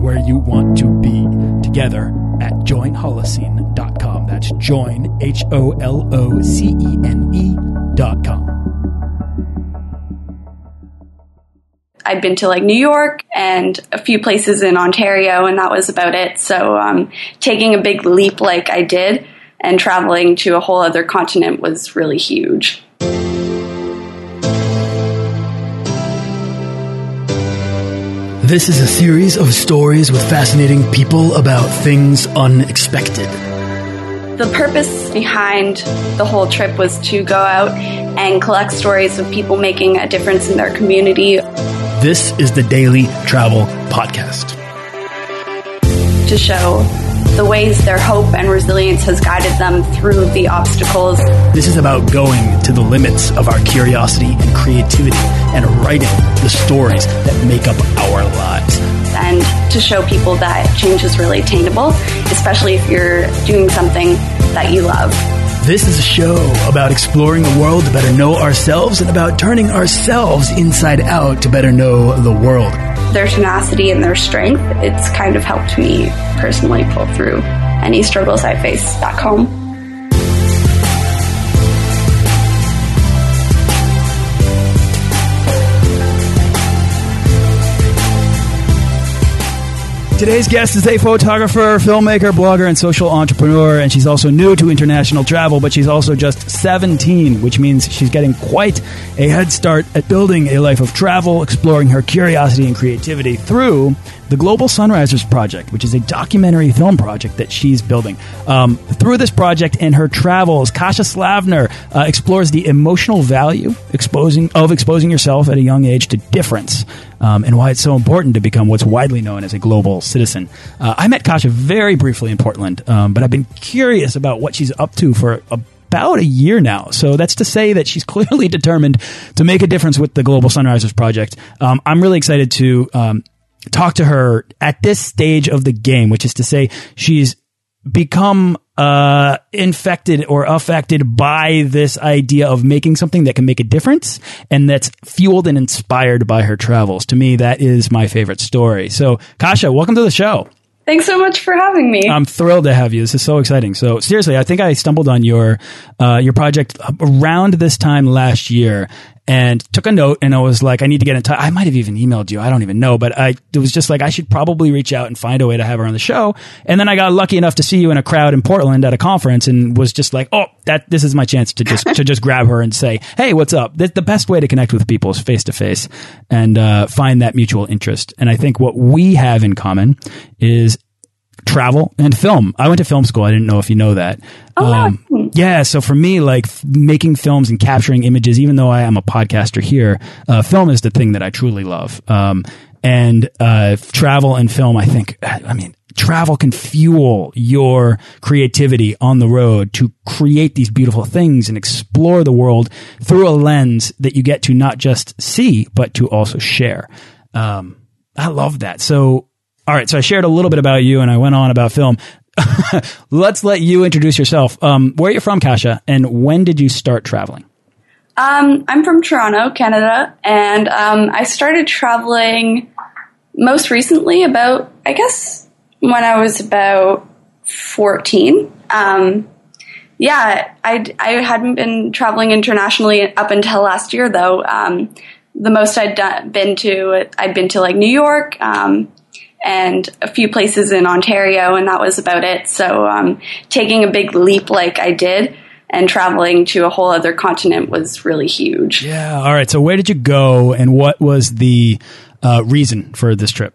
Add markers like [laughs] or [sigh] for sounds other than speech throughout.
where you want to be together at joinholocene.com. That's join, H O L O C E N E.com. I'd been to like New York and a few places in Ontario, and that was about it. So, um, taking a big leap like I did and traveling to a whole other continent was really huge. This is a series of stories with fascinating people about things unexpected. The purpose behind the whole trip was to go out and collect stories of people making a difference in their community. This is the Daily Travel Podcast. To show the ways their hope and resilience has guided them through the obstacles. This is about going to the limits of our curiosity and creativity and writing the stories that make up our lives. And to show people that change is really attainable, especially if you're doing something that you love. This is a show about exploring the world to better know ourselves and about turning ourselves inside out to better know the world their tenacity and their strength, it's kind of helped me personally pull through any struggles I face back home. Today's guest is a photographer, filmmaker, blogger, and social entrepreneur, and she's also new to international travel, but she's also just 17, which means she's getting quite a head start at building a life of travel, exploring her curiosity and creativity through the Global Sunrisers Project, which is a documentary film project that she's building. Um, through this project and her travels, Kasia Slavner uh, explores the emotional value exposing of exposing yourself at a young age to difference um, and why it's so important to become what's widely known as a global citizen. Uh, I met Kasia very briefly in Portland, um, but I've been curious about what she's up to for a about a year now. So that's to say that she's [laughs] clearly determined to make a difference with the Global Sunrisers Project. Um, I'm really excited to um, talk to her at this stage of the game, which is to say she's become uh, infected or affected by this idea of making something that can make a difference and that's fueled and inspired by her travels. To me, that is my favorite story. So, Kasia, welcome to the show. Thanks so much for having me. I'm thrilled to have you. This is so exciting. So seriously, I think I stumbled on your uh, your project around this time last year, and took a note and I was like, I need to get in touch. I might have even emailed you. I don't even know, but I, it was just like, I should probably reach out and find a way to have her on the show. And then I got lucky enough to see you in a crowd in Portland at a conference and was just like, oh, that, this is my chance to just, to just [laughs] grab her and say, Hey, what's up? The, the best way to connect with people is face to face and, uh, find that mutual interest. And I think what we have in common is travel and film. I went to film school. I didn't know if you know that. Oh, um, yeah. So for me, like making films and capturing images, even though I am a podcaster here, uh, film is the thing that I truly love. Um, and uh, travel and film, I think, I mean, travel can fuel your creativity on the road to create these beautiful things and explore the world through a lens that you get to not just see, but to also share. Um, I love that. So all right, so I shared a little bit about you and I went on about film. [laughs] Let's let you introduce yourself. Um, where are you from, Kasia, and when did you start traveling? Um, I'm from Toronto, Canada, and um, I started traveling most recently about, I guess, when I was about 14. Um, yeah, I, I hadn't been traveling internationally up until last year, though. Um, the most I'd done, been to, I'd been to like New York, um, and a few places in Ontario, and that was about it. So um, taking a big leap like I did and traveling to a whole other continent was really huge. Yeah. All right. So where did you go, and what was the uh, reason for this trip?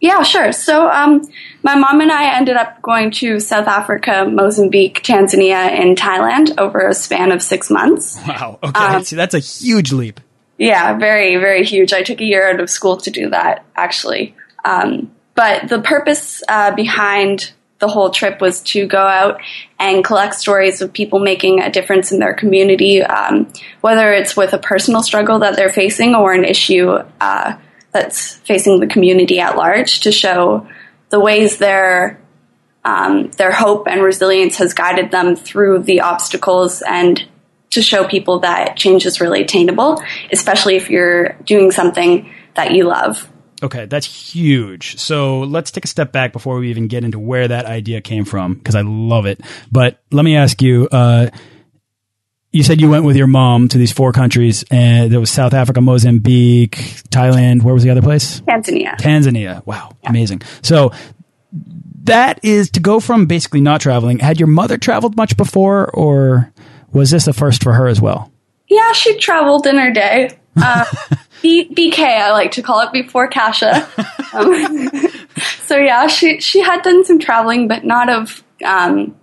Yeah, sure. So, um, my mom and I ended up going to South Africa, Mozambique, Tanzania, and Thailand over a span of six months. Wow. Okay. Um, See, that's a huge leap. Yeah, very, very huge. I took a year out of school to do that, actually. Um, but the purpose uh, behind the whole trip was to go out and collect stories of people making a difference in their community, um, whether it's with a personal struggle that they're facing or an issue uh, that's facing the community at large, to show the ways their um, their hope and resilience has guided them through the obstacles and to show people that change is really attainable, especially if you're doing something that you love. Okay, that's huge. So let's take a step back before we even get into where that idea came from, because I love it. But let me ask you, uh, you said you went with your mom to these four countries, and there was South Africa, Mozambique, Thailand. Where was the other place? Tanzania. Tanzania. Wow, yeah. amazing. So that is to go from basically not traveling. Had your mother traveled much before, or was this a first for her as well? Yeah, she traveled in her day. Uh, [laughs] B- BK, I like to call it before Kasia. Um, [laughs] so yeah, she she had done some traveling, but not of um,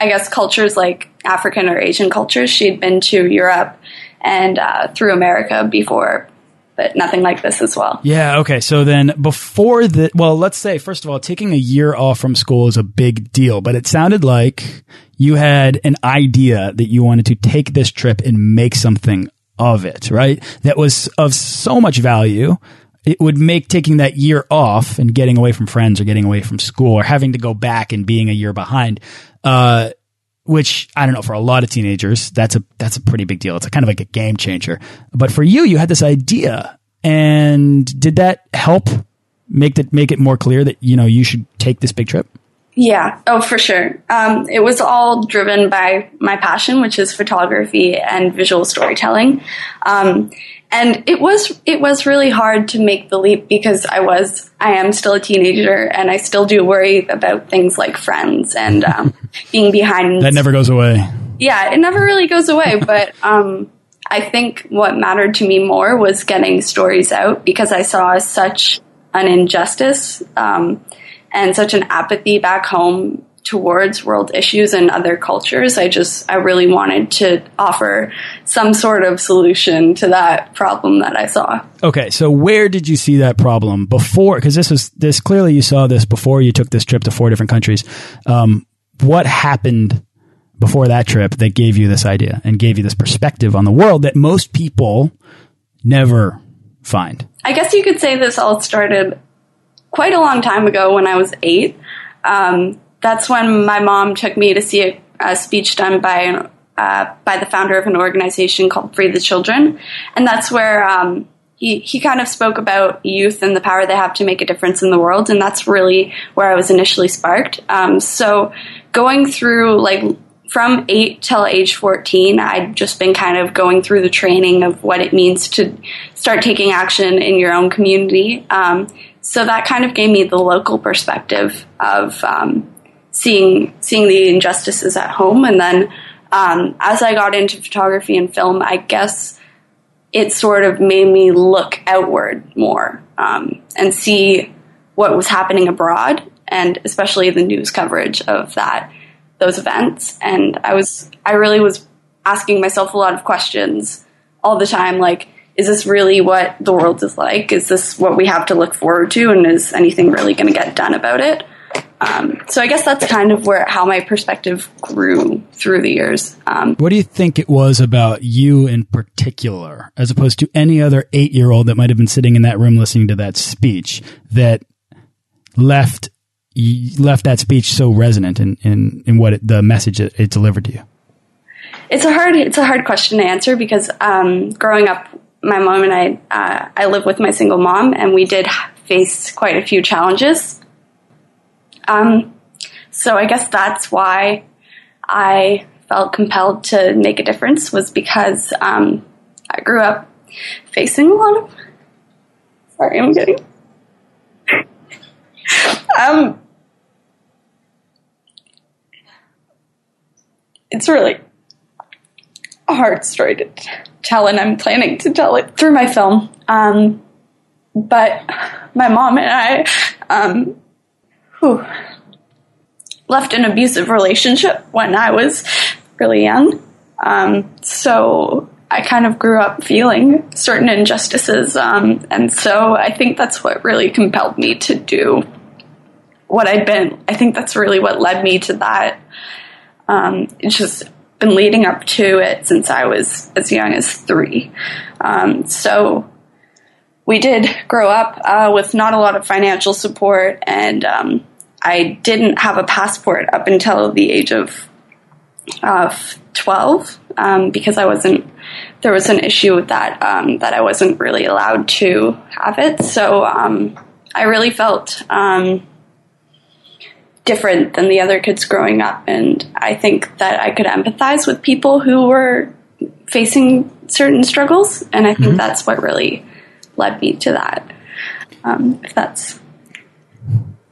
I guess cultures like African or Asian cultures. She'd been to Europe and uh, through America before, but nothing like this as well. Yeah. Okay. So then before the, well, let's say, first of all, taking a year off from school is a big deal, but it sounded like you had an idea that you wanted to take this trip and make something of it, right? That was of so much value. It would make taking that year off and getting away from friends or getting away from school or having to go back and being a year behind, uh, which I don't know for a lot of teenagers, that's a, that's a pretty big deal. It's a kind of like a game changer. But for you, you had this idea and did that help make that, make it more clear that, you know, you should take this big trip? Yeah, oh, for sure. Um, it was all driven by my passion, which is photography and visual storytelling. Um, and it was it was really hard to make the leap because I was I am still a teenager and I still do worry about things like friends and um, [laughs] being behind. That never goes away. Yeah, it never really goes away. [laughs] but um, I think what mattered to me more was getting stories out because I saw such an injustice um, and such an apathy back home towards world issues and other cultures. I just, I really wanted to offer some sort of solution to that problem that I saw. Okay. So where did you see that problem before? Cause this was, this clearly you saw this before you took this trip to four different countries. Um, what happened before that trip that gave you this idea and gave you this perspective on the world that most people never find? I guess you could say this all started quite a long time ago when I was eight. Um, that's when my mom took me to see a, a speech done by uh, by the founder of an organization called Free the Children, and that's where um, he he kind of spoke about youth and the power they have to make a difference in the world, and that's really where I was initially sparked. Um, so going through like from eight till age 14, I'd just been kind of going through the training of what it means to start taking action in your own community. Um, so that kind of gave me the local perspective of um, seeing seeing the injustices at home, and then um, as I got into photography and film, I guess it sort of made me look outward more um, and see what was happening abroad, and especially the news coverage of that those events. And I was I really was asking myself a lot of questions all the time, like is this really what the world is like? Is this what we have to look forward to? And is anything really going to get done about it? Um, so I guess that's kind of where how my perspective grew through the years. Um, what do you think it was about you in particular, as opposed to any other eight year old that might have been sitting in that room listening to that speech, that left left that speech so resonant in in, in what it, the message it, it, delivered to you? It's a hard it's a hard question to answer because um, growing up my mom and I, uh, I live with my single mom, and we did face quite a few challenges. Um, so I guess that's why I felt compelled to make a difference was because um, I grew up facing a lot of. Sorry, I'm getting. [laughs] um, it's really a hard story to tell, and I'm planning to tell it through my film. Um, but my mom and I um, whew, left an abusive relationship when I was really young. Um, so I kind of grew up feeling certain injustices. Um, and so I think that's what really compelled me to do what I've been. I think that's really what led me to that. Um, it's just been leading up to it since I was as young as three. Um, so we did grow up uh, with not a lot of financial support, and um, I didn't have a passport up until the age of uh, 12 um, because I wasn't. There was an issue with that um, that I wasn't really allowed to have it. So um, I really felt um, different than the other kids growing up, and I think that I could empathize with people who were facing certain struggles, and I think mm-hmm. that's what really led me to that. Um, if that's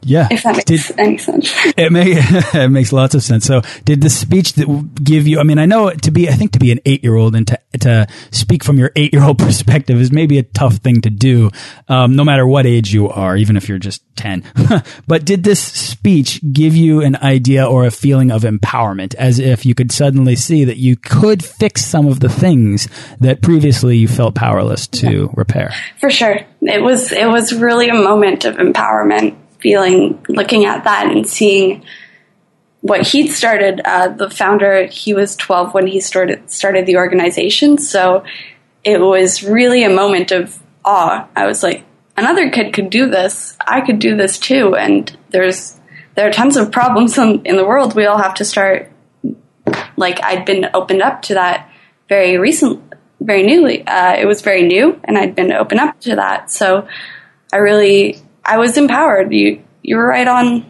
yeah, if that makes did, any sense. It, may, [laughs] it makes lots of sense. So, did the speech that give you? I mean, I know to be, I think to be an eight-year-old and to to speak from your eight-year-old [laughs] perspective is maybe a tough thing to do, um, no matter what age you are, even if you're just ten. [laughs] but did this speech give you an idea or a feeling of empowerment, as if you could suddenly see that you could fix some of the things that previously you felt powerless to yeah. repair? For sure, it was it was really a moment of empowerment feeling looking at that and seeing what he'd started. Uh, the founder, he was 12 when he started started the organization, so it was really a moment of awe. I was like, another kid could do this. I could do this too. And there's there are tons of problems in, in the world. We all have to start. Like I'd been opened up to that very recent, very newly. Uh, it was very new, and I'd been opened up to that. So I really I was empowered. You you were right on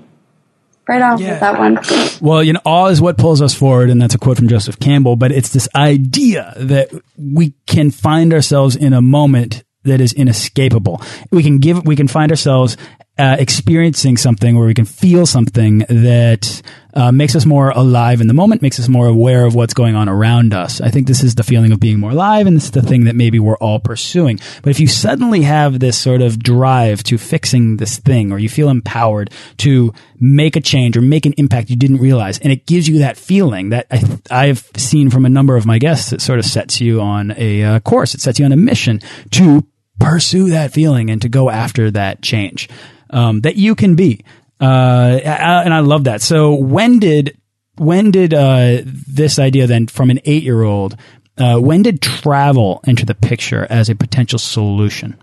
right on yeah. with that one. Well, you know, awe is what pulls us forward, and that's a quote from Joseph Campbell. But it's this idea that we can find ourselves in a moment that is inescapable. We can give, we can find ourselves uh, experiencing something where we can feel something that uh, makes us more alive in the moment, makes us more aware of what's going on around us. I think this is the feeling of being more alive, and this is the thing that maybe we're all pursuing. But if you suddenly have this sort of drive to fixing this thing, or you feel empowered to make a change or make an impact you didn't realize, and it gives you that feeling that I, have seen from a number of my guests, it sort of sets you on a uh, course, it sets you on a mission to pursue that feeling and to go after that change um, that you can be. Uh, and I love that. So when did when did uh, this idea then from an eight year old? Uh, when did travel enter the picture as a potential solution?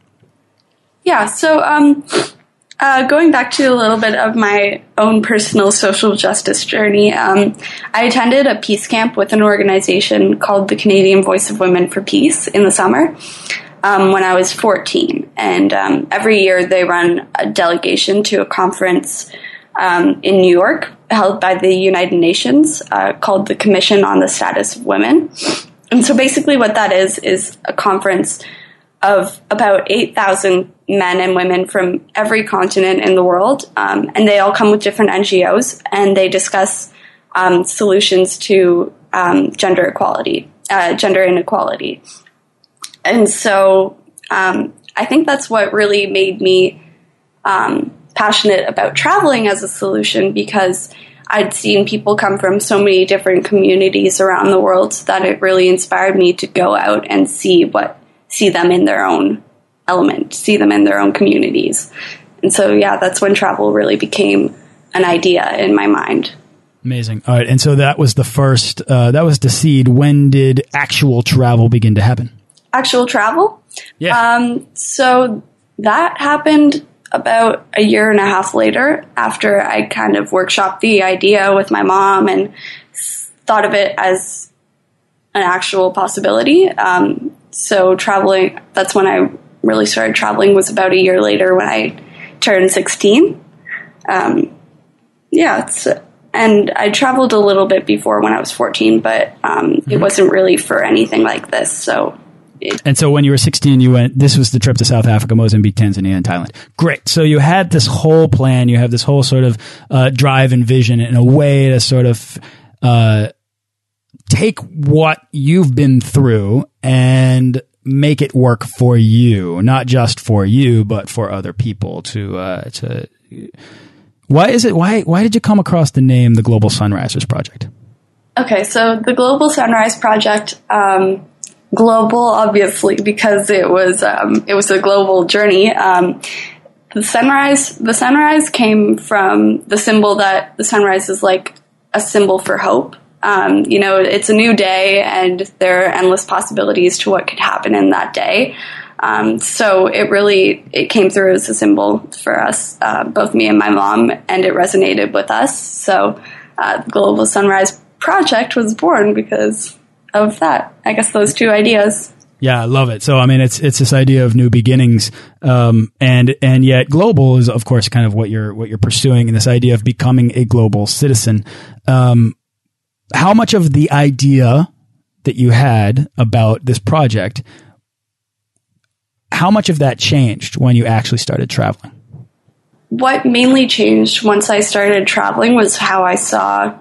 Yeah. So um, uh, going back to a little bit of my own personal social justice journey, um, I attended a peace camp with an organization called the Canadian Voice of Women for Peace in the summer um, when I was 14. And um, every year they run a delegation to a conference um, in New York held by the United Nations uh, called the Commission on the Status of Women. And so basically, what that is is a conference of about 8,000 men and women from every continent in the world. Um, and they all come with different NGOs and they discuss um, solutions to um, gender equality, uh, gender inequality and so um, I think that's what really made me um, passionate about traveling as a solution because I'd seen people come from so many different communities around the world that it really inspired me to go out and see what see them in their own element, see them in their own communities. And so yeah, that's when travel really became an idea in my mind. Amazing. All right, and so that was the first. Uh, that was the seed. When did actual travel begin to happen? Actual travel. Yeah. Um, so that happened about a year and a half later after I kind of workshopped the idea with my mom and thought of it as an actual possibility. Um, so traveling, that's when I really started traveling was about a year later when I turned 16. Um, yeah, and I traveled a little bit before when I was 14, but um, mm-hmm. it wasn't really for anything like this. So and so when you were 16, you went, this was the trip to South Africa, Mozambique, Tanzania, and Thailand. Great. So you had this whole plan. You have this whole sort of uh, drive and vision in a way to sort of uh, take what you've been through and make it work for you, not just for you, but for other people to, uh, to, why is it, why, why did you come across the name the Global Sunrisers Project? Okay. So the Global Sunrise Project, um, global, obviously, because it was um, it was a global journey. Um, the sunrise the sunrise came from the symbol that the sunrise is like a symbol for hope. Um, you know it's a new day and there are endless possibilities to what could happen in that day. Um, so it really it came through as a symbol for us uh, both me and my mom and it resonated with us. So uh, the global sunrise project was born because of that i guess those two ideas yeah, I love it. So, I mean, it's it's this idea of new beginnings, um, and and yet global is, of course, kind of what you're what you're pursuing, and this idea of becoming a global citizen. Um, how much of the idea that you had about this project, how much of that changed when you actually started traveling? What mainly changed once I started traveling was how I saw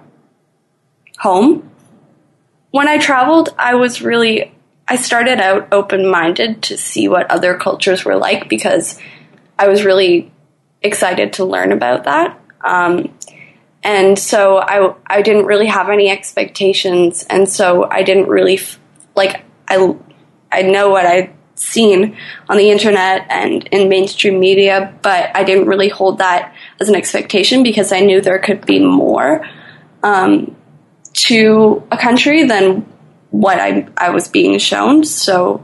home. When I traveled, I was really I started out open minded to see what other cultures were like because I was really excited to learn about that. Um, and so I, I didn't really have any expectations. And so I didn't really, f- like, I, I know what I'd seen on the internet and in mainstream media, but I didn't really hold that as an expectation because I knew there could be more um, to a country than what I, I was being shown. So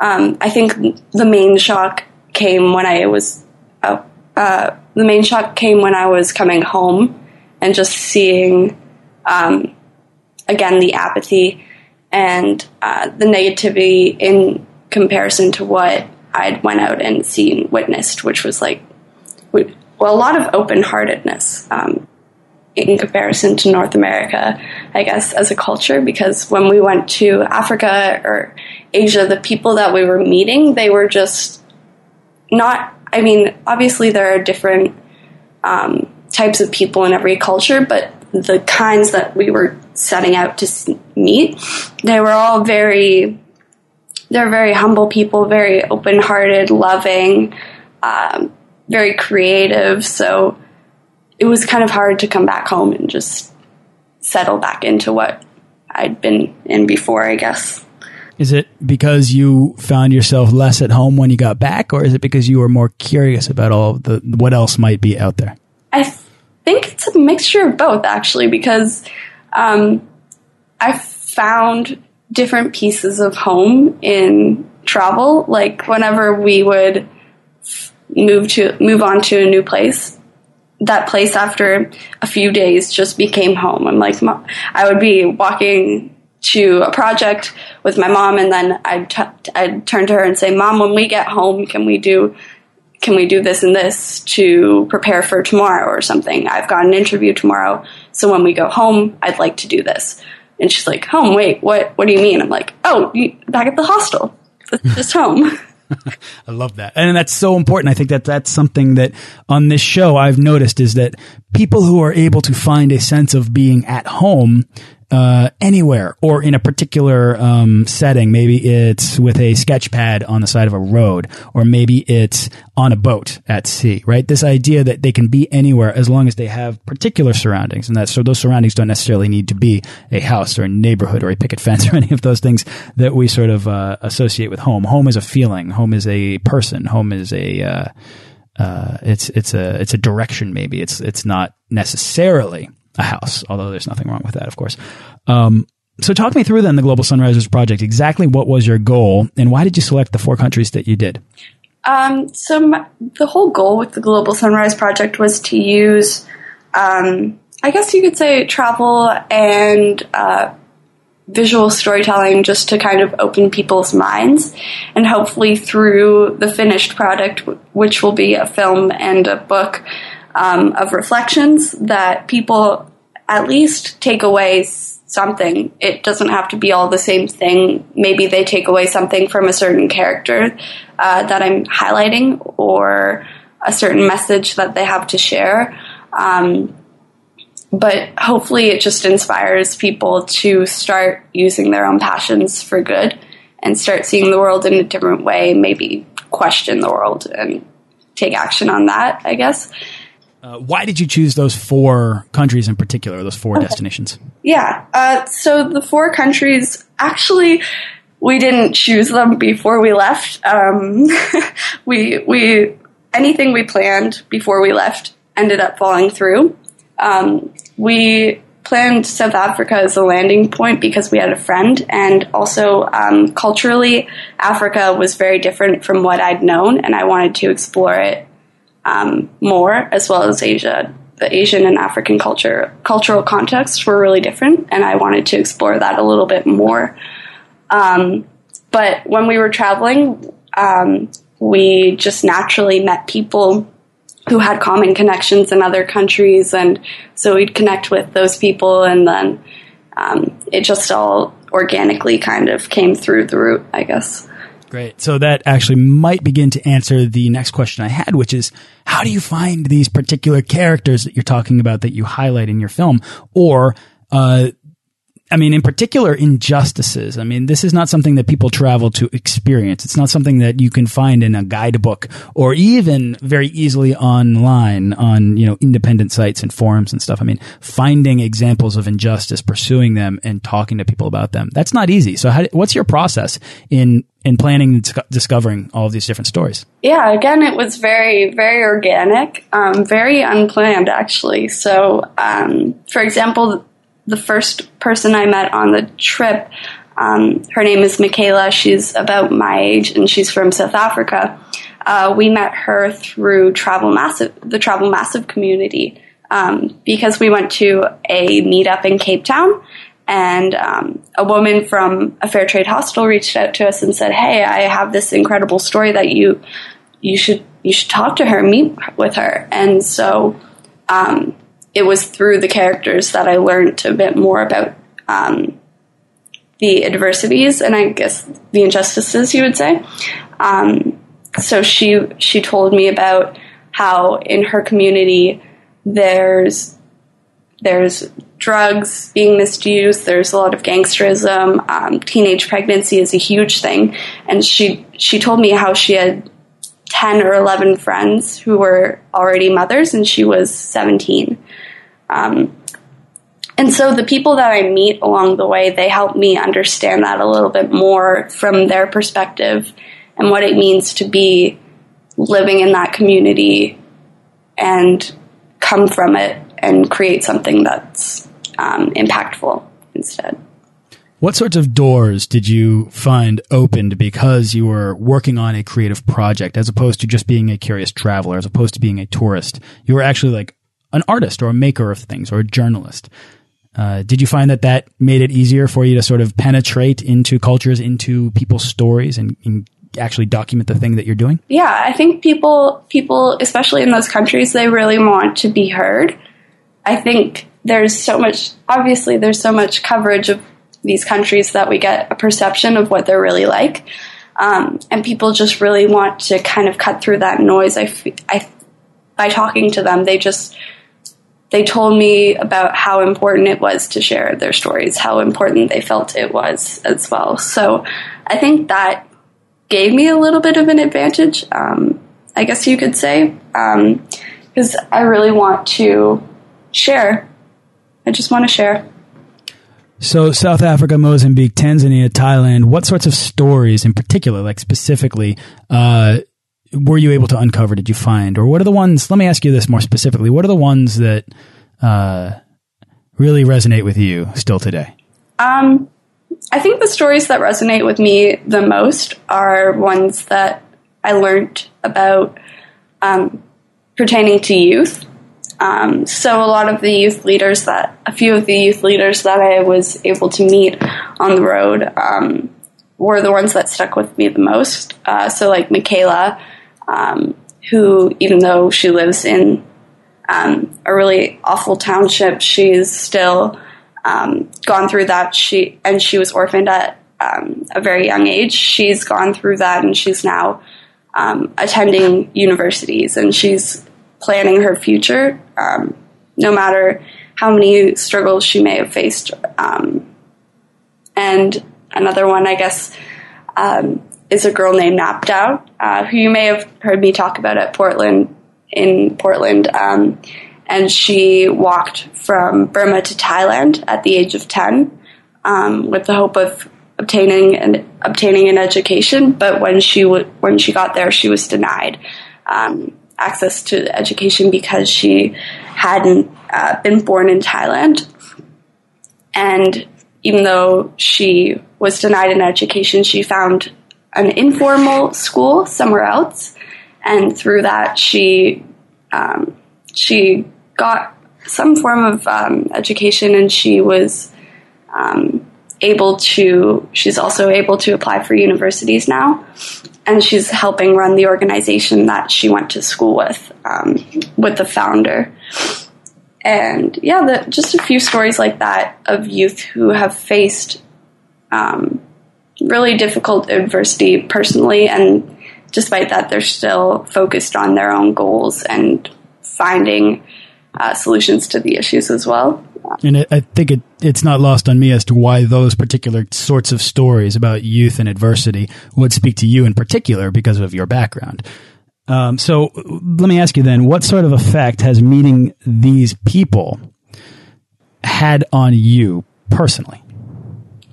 um, I think the main shock came when I was uh, uh, the main shock came when I was coming home and just seeing um, again the apathy and uh, the negativity in comparison to what I'd went out and seen witnessed, which was like well a lot of open heartedness. Um, in comparison to North America, I guess, as a culture, because when we went to Africa or Asia, the people that we were meeting, they were just not, I mean, obviously there are different um, types of people in every culture, but the kinds that we were setting out to meet, they were all very, they're very humble people, very open hearted, loving, um, very creative. So, it was kind of hard to come back home and just settle back into what I'd been in before, I guess. Is it because you found yourself less at home when you got back, or is it because you were more curious about all the what else might be out there? I think it's a mixture of both, actually, because um, I found different pieces of home in travel. Like whenever we would move to move on to a new place, that place after a few days just became home. I'm like, I would be walking to a project with my mom, and then I'd, t- I'd turn to her and say, "Mom, when we get home, can we do can we do this and this to prepare for tomorrow or something? I've got an interview tomorrow, so when we go home, I'd like to do this." And she's like, "Home? Wait, what? What do you mean?" I'm like, "Oh, back at the hostel. Just home." [laughs] [laughs] I love that. And that's so important. I think that that's something that on this show I've noticed is that people who are able to find a sense of being at home uh, anywhere or in a particular um, setting. Maybe it's with a sketch pad on the side of a road, or maybe it's on a boat at sea. Right? This idea that they can be anywhere as long as they have particular surroundings, and that so those surroundings don't necessarily need to be a house or a neighborhood or a picket fence or [laughs] any of those things that we sort of uh, associate with home. Home is a feeling. Home is a person. Home is a uh, uh it's it's a it's a direction. Maybe it's it's not necessarily a house, although there's nothing wrong with that, of course. Um, so talk me through then the Global Sunrisers project. Exactly what was your goal and why did you select the four countries that you did? Um, so my, the whole goal with the Global Sunrise project was to use, um, I guess you could say travel and, uh, visual storytelling just to kind of open people's minds and hopefully through the finished product which will be a film and a book um, of reflections that people at least take away something. It doesn't have to be all the same thing. Maybe they take away something from a certain character uh, that I'm highlighting or a certain message that they have to share. Um, but hopefully, it just inspires people to start using their own passions for good and start seeing the world in a different way, maybe question the world and take action on that, I guess. Uh, why did you choose those four countries in particular, those four okay. destinations? Yeah. Uh, so the four countries, actually, we didn't choose them before we left. Um, [laughs] we, we, anything we planned before we left ended up falling through. Um, we planned South Africa as a landing point because we had a friend, and also um, culturally, Africa was very different from what I'd known, and I wanted to explore it um, more, as well as Asia. The Asian and African culture cultural contexts were really different, and I wanted to explore that a little bit more. Um, but when we were traveling, um, we just naturally met people who had common connections in other countries, and so we'd connect with those people, and then um, it just all organically kind of came through the route, I guess. Great. So that actually might begin to answer the next question I had, which is how do you find these particular characters that you're talking about that you highlight in your film, or uh, I mean, in particular, injustices. I mean, this is not something that people travel to experience. It's not something that you can find in a guidebook or even very easily online on, you know, independent sites and forums and stuff. I mean, finding examples of injustice, pursuing them and talking to people about them. That's not easy. So how, what's your process in, in planning and discovering all of these different stories? Yeah, again, it was very, very organic, um, very unplanned, actually. So, um, for example, the first person I met on the trip. Um, her name is Michaela. She's about my age and she's from South Africa. Uh, we met her through Travel Massive, the Travel Massive community, um, because we went to a meetup in Cape Town, and um, a woman from a fair trade hostel reached out to us and said, "Hey, I have this incredible story that you you should you should talk to her, meet with her." And so um, it was through the characters that I learned a bit more about um, the adversities and I guess the injustices, you would say. Um, so she she told me about how in her community there's there's drugs being misused. There's a lot of gangsterism. Um, teenage pregnancy is a huge thing, and she she told me how she had ten or eleven friends who were already mothers, and she was seventeen. Um, and so the people that I meet along the way, they help me understand that a little bit more from their perspective and what it means to be living in that community and come from it and create something that's um, impactful instead. What sorts of doors did you find opened because you were working on a creative project as opposed to just being a curious traveler, as opposed to being a tourist? You were actually like an artist or a maker of things or a journalist. Uh, did you find that that made it easier for you to sort of penetrate into cultures, into people's stories, and, and actually document the thing that you're doing? Yeah, I think people, people, especially in those countries, they really want to be heard. I think there's so much. Obviously, there's so much coverage of these countries that we get a perception of what they're really like, um, and people just really want to kind of cut through that noise. I, I by talking to them, they just they told me about how important it was to share their stories, how important they felt it was as well. So I think that gave me a little bit of an advantage, um, I guess you could say, because um, I really want to share. I just want to share. So, South Africa, Mozambique, Tanzania, Thailand, what sorts of stories in particular, like specifically, uh, were you able to uncover? Did you find, or what are the ones? Let me ask you this more specifically: What are the ones that uh, really resonate with you still today? Um, I think the stories that resonate with me the most are ones that I learned about um, pertaining to youth. Um, so a lot of the youth leaders that a few of the youth leaders that I was able to meet on the road um, were the ones that stuck with me the most. Uh, so like Michaela, um, who, even though she lives in um, a really awful township, she's still um, gone through that. She and she was orphaned at um, a very young age. She's gone through that, and she's now um, attending universities, and she's planning her future, um, no matter how many struggles she may have faced. and another one, I guess. Um, is a girl named Napdow, uh, who you may have heard me talk about at Portland in Portland. Um, and she walked from Burma to Thailand at the age of 10 um, with the hope of obtaining an obtaining an education. But when she w- when she got there, she was denied. Um, access to education because she hadn't uh, been born in Thailand. And even though she was denied an education, she found an informal school somewhere else. And through that, she um, she got some form of um, education, and she was um, able to. She's also able to apply for universities now, and she's helping run the organization that she went to school with, um, with the founder. And yeah, the, just a few stories like that of youth who have faced um, really difficult adversity personally, and despite that, they're still focused on their own goals and finding uh, solutions to the issues as well. And I think it, it's not lost on me as to why those particular sorts of stories about youth and adversity would speak to you in particular because of your background. Um, so let me ask you then, what sort of effect has meeting these people had on you personally?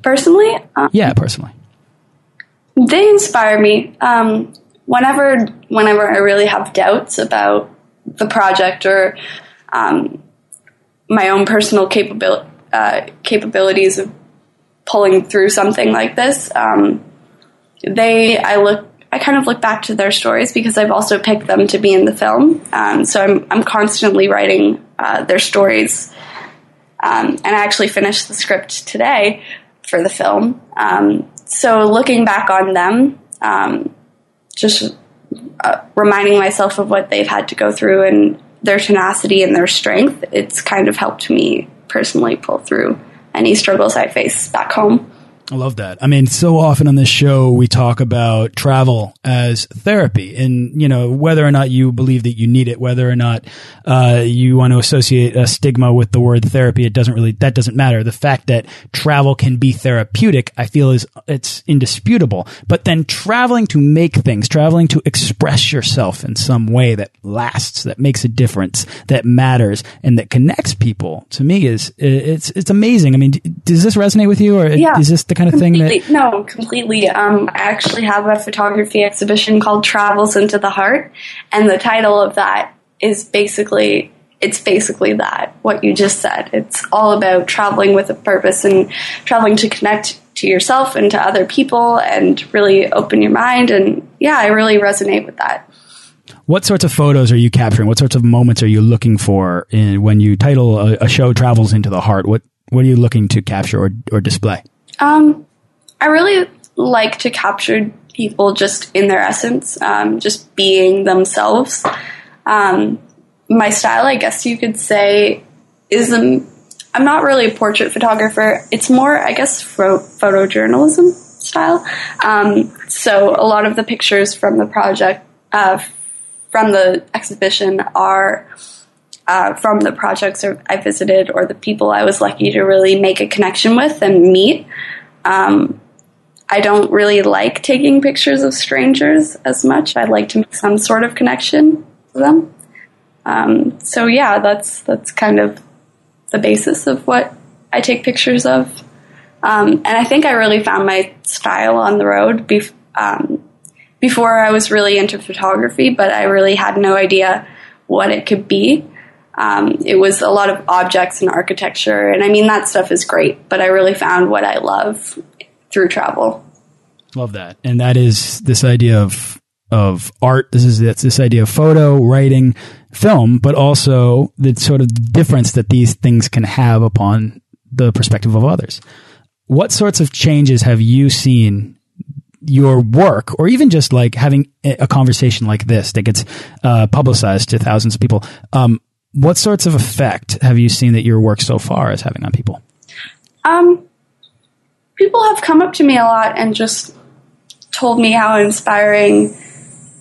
Personally? Um, yeah, personally. They inspire me. Um, whenever, whenever I really have doubts about the project or um, my own personal capability, uh, capabilities of pulling through something like this, um, they I look I kind of look back to their stories because I've also picked them to be in the film. Um, so I'm I'm constantly writing uh, their stories, um, and I actually finished the script today for the film. Um, so looking back on them, um, just uh, reminding myself of what they've had to go through and their tenacity and their strength, it's kind of helped me personally pull through any struggles I face back home. I love that. I mean, so often on this show, we talk about travel as therapy and, you know, whether or not you believe that you need it, whether or not, uh, you want to associate a stigma with the word therapy. It doesn't really, that doesn't matter. The fact that travel can be therapeutic, I feel is, it's indisputable. But then traveling to make things, traveling to express yourself in some way that lasts, that makes a difference, that matters, and that connects people to me is, it's, it's amazing. I mean, does this resonate with you or yeah. is this the kind of completely, thing that no completely um, i actually have a photography exhibition called travels into the heart and the title of that is basically it's basically that what you just said it's all about traveling with a purpose and traveling to connect to yourself and to other people and really open your mind and yeah i really resonate with that what sorts of photos are you capturing? What sorts of moments are you looking for in, when you title a, a show "Travels into the Heart"? What what are you looking to capture or, or display? Um, I really like to capture people just in their essence, um, just being themselves. Um, my style, I guess you could say, is um, I'm not really a portrait photographer. It's more, I guess, pho- photojournalism style. Um, so a lot of the pictures from the project, uh, from the exhibition, are. Uh, from the projects I visited or the people I was lucky to really make a connection with and meet. Um, I don't really like taking pictures of strangers as much. I'd like to make some sort of connection with them. Um, so yeah, that's that's kind of the basis of what I take pictures of. Um, and I think I really found my style on the road bef- um, before I was really into photography, but I really had no idea what it could be. Um, it was a lot of objects and architecture, and I mean that stuff is great. But I really found what I love through travel. Love that, and that is this idea of of art. This is it's this idea of photo, writing, film, but also the sort of difference that these things can have upon the perspective of others. What sorts of changes have you seen your work, or even just like having a conversation like this that gets uh, publicized to thousands of people? Um, what sorts of effect have you seen that your work so far is having on people? Um, people have come up to me a lot and just told me how inspiring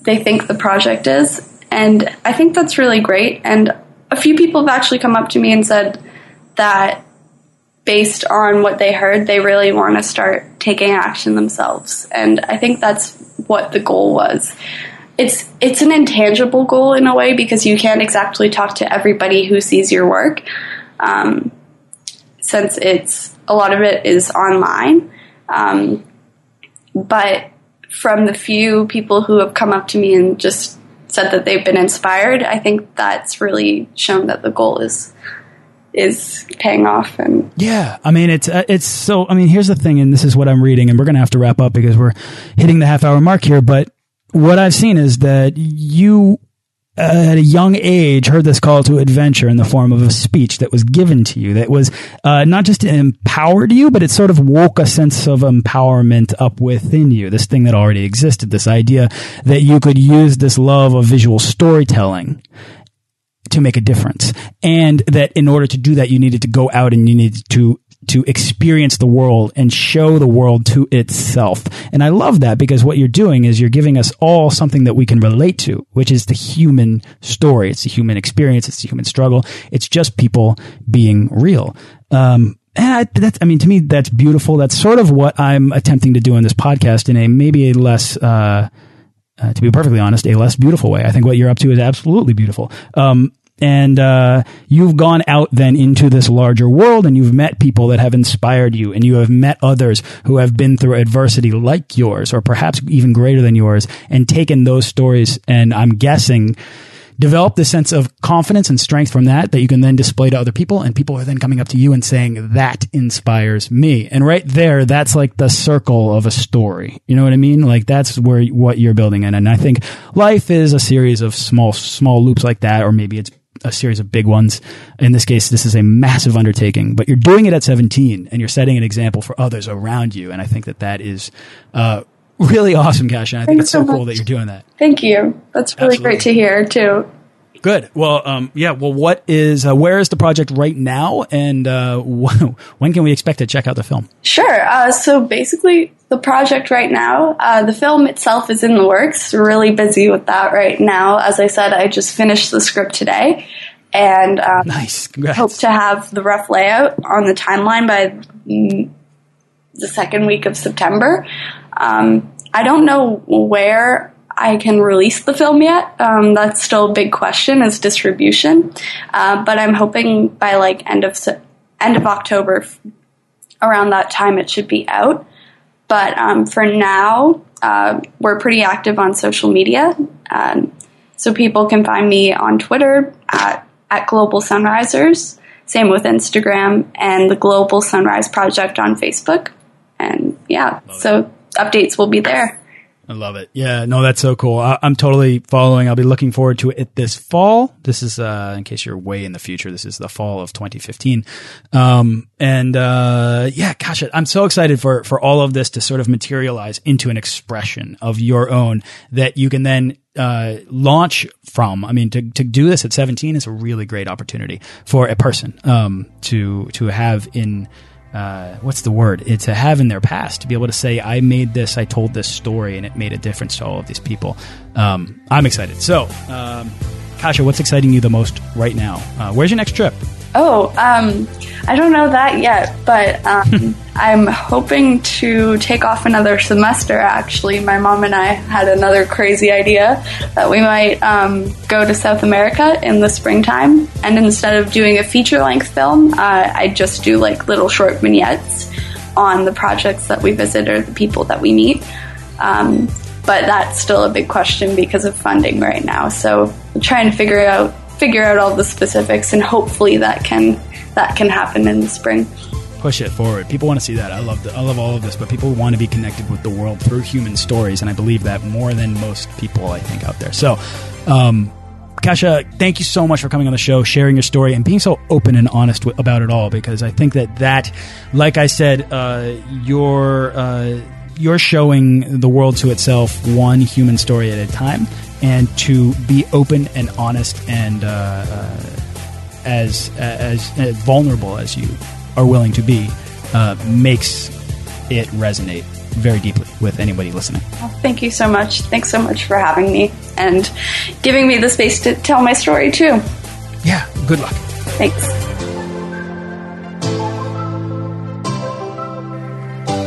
they think the project is. And I think that's really great. And a few people have actually come up to me and said that based on what they heard, they really want to start taking action themselves. And I think that's what the goal was it's it's an intangible goal in a way because you can't exactly talk to everybody who sees your work, um, since it's a lot of it is online. Um, but from the few people who have come up to me and just said that they've been inspired. I think that's really shown that the goal is is paying off and yeah i mean it's uh, it's so i mean here's the thing and this is what i'm reading and we're gonna have to wrap up because we're hitting the half hour mark here but what i've seen is that you uh, at a young age heard this call to adventure in the form of a speech that was given to you that was uh, not just empowered you but it sort of woke a sense of empowerment up within you this thing that already existed this idea that you could use this love of visual storytelling to make a difference. And that in order to do that, you needed to go out and you needed to to experience the world and show the world to itself. And I love that because what you're doing is you're giving us all something that we can relate to, which is the human story. It's the human experience. It's the human struggle. It's just people being real. Um, and I, that's, I mean, to me, that's beautiful. That's sort of what I'm attempting to do in this podcast in a maybe a less, uh, uh, to be perfectly honest, a less beautiful way. I think what you're up to is absolutely beautiful. Um, and uh, you've gone out then into this larger world and you've met people that have inspired you and you have met others who have been through adversity like yours or perhaps even greater than yours and taken those stories and i'm guessing develop this sense of confidence and strength from that that you can then display to other people and people are then coming up to you and saying that inspires me. And right there that's like the circle of a story. You know what i mean? Like that's where what you're building in. And i think life is a series of small small loops like that or maybe it's a series of big ones. In this case, this is a massive undertaking, but you're doing it at 17 and you're setting an example for others around you. And I think that that is, uh, really awesome, Kasia. I think Thanks it's so, so cool that you're doing that. Thank you. That's really Absolutely. great to hear too. Good. Well, um, yeah. Well, what is uh, where is the project right now, and uh, [laughs] when can we expect to check out the film? Sure. Uh, so basically, the project right now, uh, the film itself is in the works. Really busy with that right now. As I said, I just finished the script today, and um, nice. Congrats. Hope to have the rough layout on the timeline by the second week of September. Um, I don't know where I can release the film yet. Um, that's still a big question is distribution. Uh, but I'm hoping by like end of end of October, around that time, it should be out. But um, for now, uh, we're pretty active on social media, um, so people can find me on Twitter at at Global Sunrisers. Same with Instagram and the Global Sunrise Project on Facebook. And yeah, Love so it. updates will be there. I love it. Yeah, no, that's so cool. I, am totally following. I'll be looking forward to it this fall. This is, uh, in case you're way in the future, this is the fall of 2015. Um, and, uh, yeah, gosh, I'm so excited for, for all of this to sort of materialize into an expression of your own that you can then, uh, launch from. I mean, to, to do this at 17 is a really great opportunity for a person, um, to, to have in, uh, what's the word? It's to have in their past to be able to say, I made this, I told this story, and it made a difference to all of these people. Um, I'm excited. So, um, Kasia, what's exciting you the most right now? Uh, where's your next trip? Oh, um, I don't know that yet, but um, [laughs] I'm hoping to take off another semester. Actually, my mom and I had another crazy idea that we might um, go to South America in the springtime, and instead of doing a feature length film, uh, I just do like little short vignettes on the projects that we visit or the people that we meet. Um, but that's still a big question because of funding right now. So, I'm trying to figure out figure out all the specifics, and hopefully that can that can happen in the spring. Push it forward. People want to see that. I love the, I love all of this, but people want to be connected with the world through human stories, and I believe that more than most people I think out there. So. Um, Kasia, thank you so much for coming on the show, sharing your story, and being so open and honest about it all. Because I think that that, like I said, uh, your uh, you're showing the world to itself one human story at a time and to be open and honest and uh, uh, as, as, as vulnerable as you are willing to be uh, makes it resonate very deeply with anybody listening. Well, thank you so much. Thanks so much for having me and giving me the space to tell my story too. Yeah, good luck. Thanks.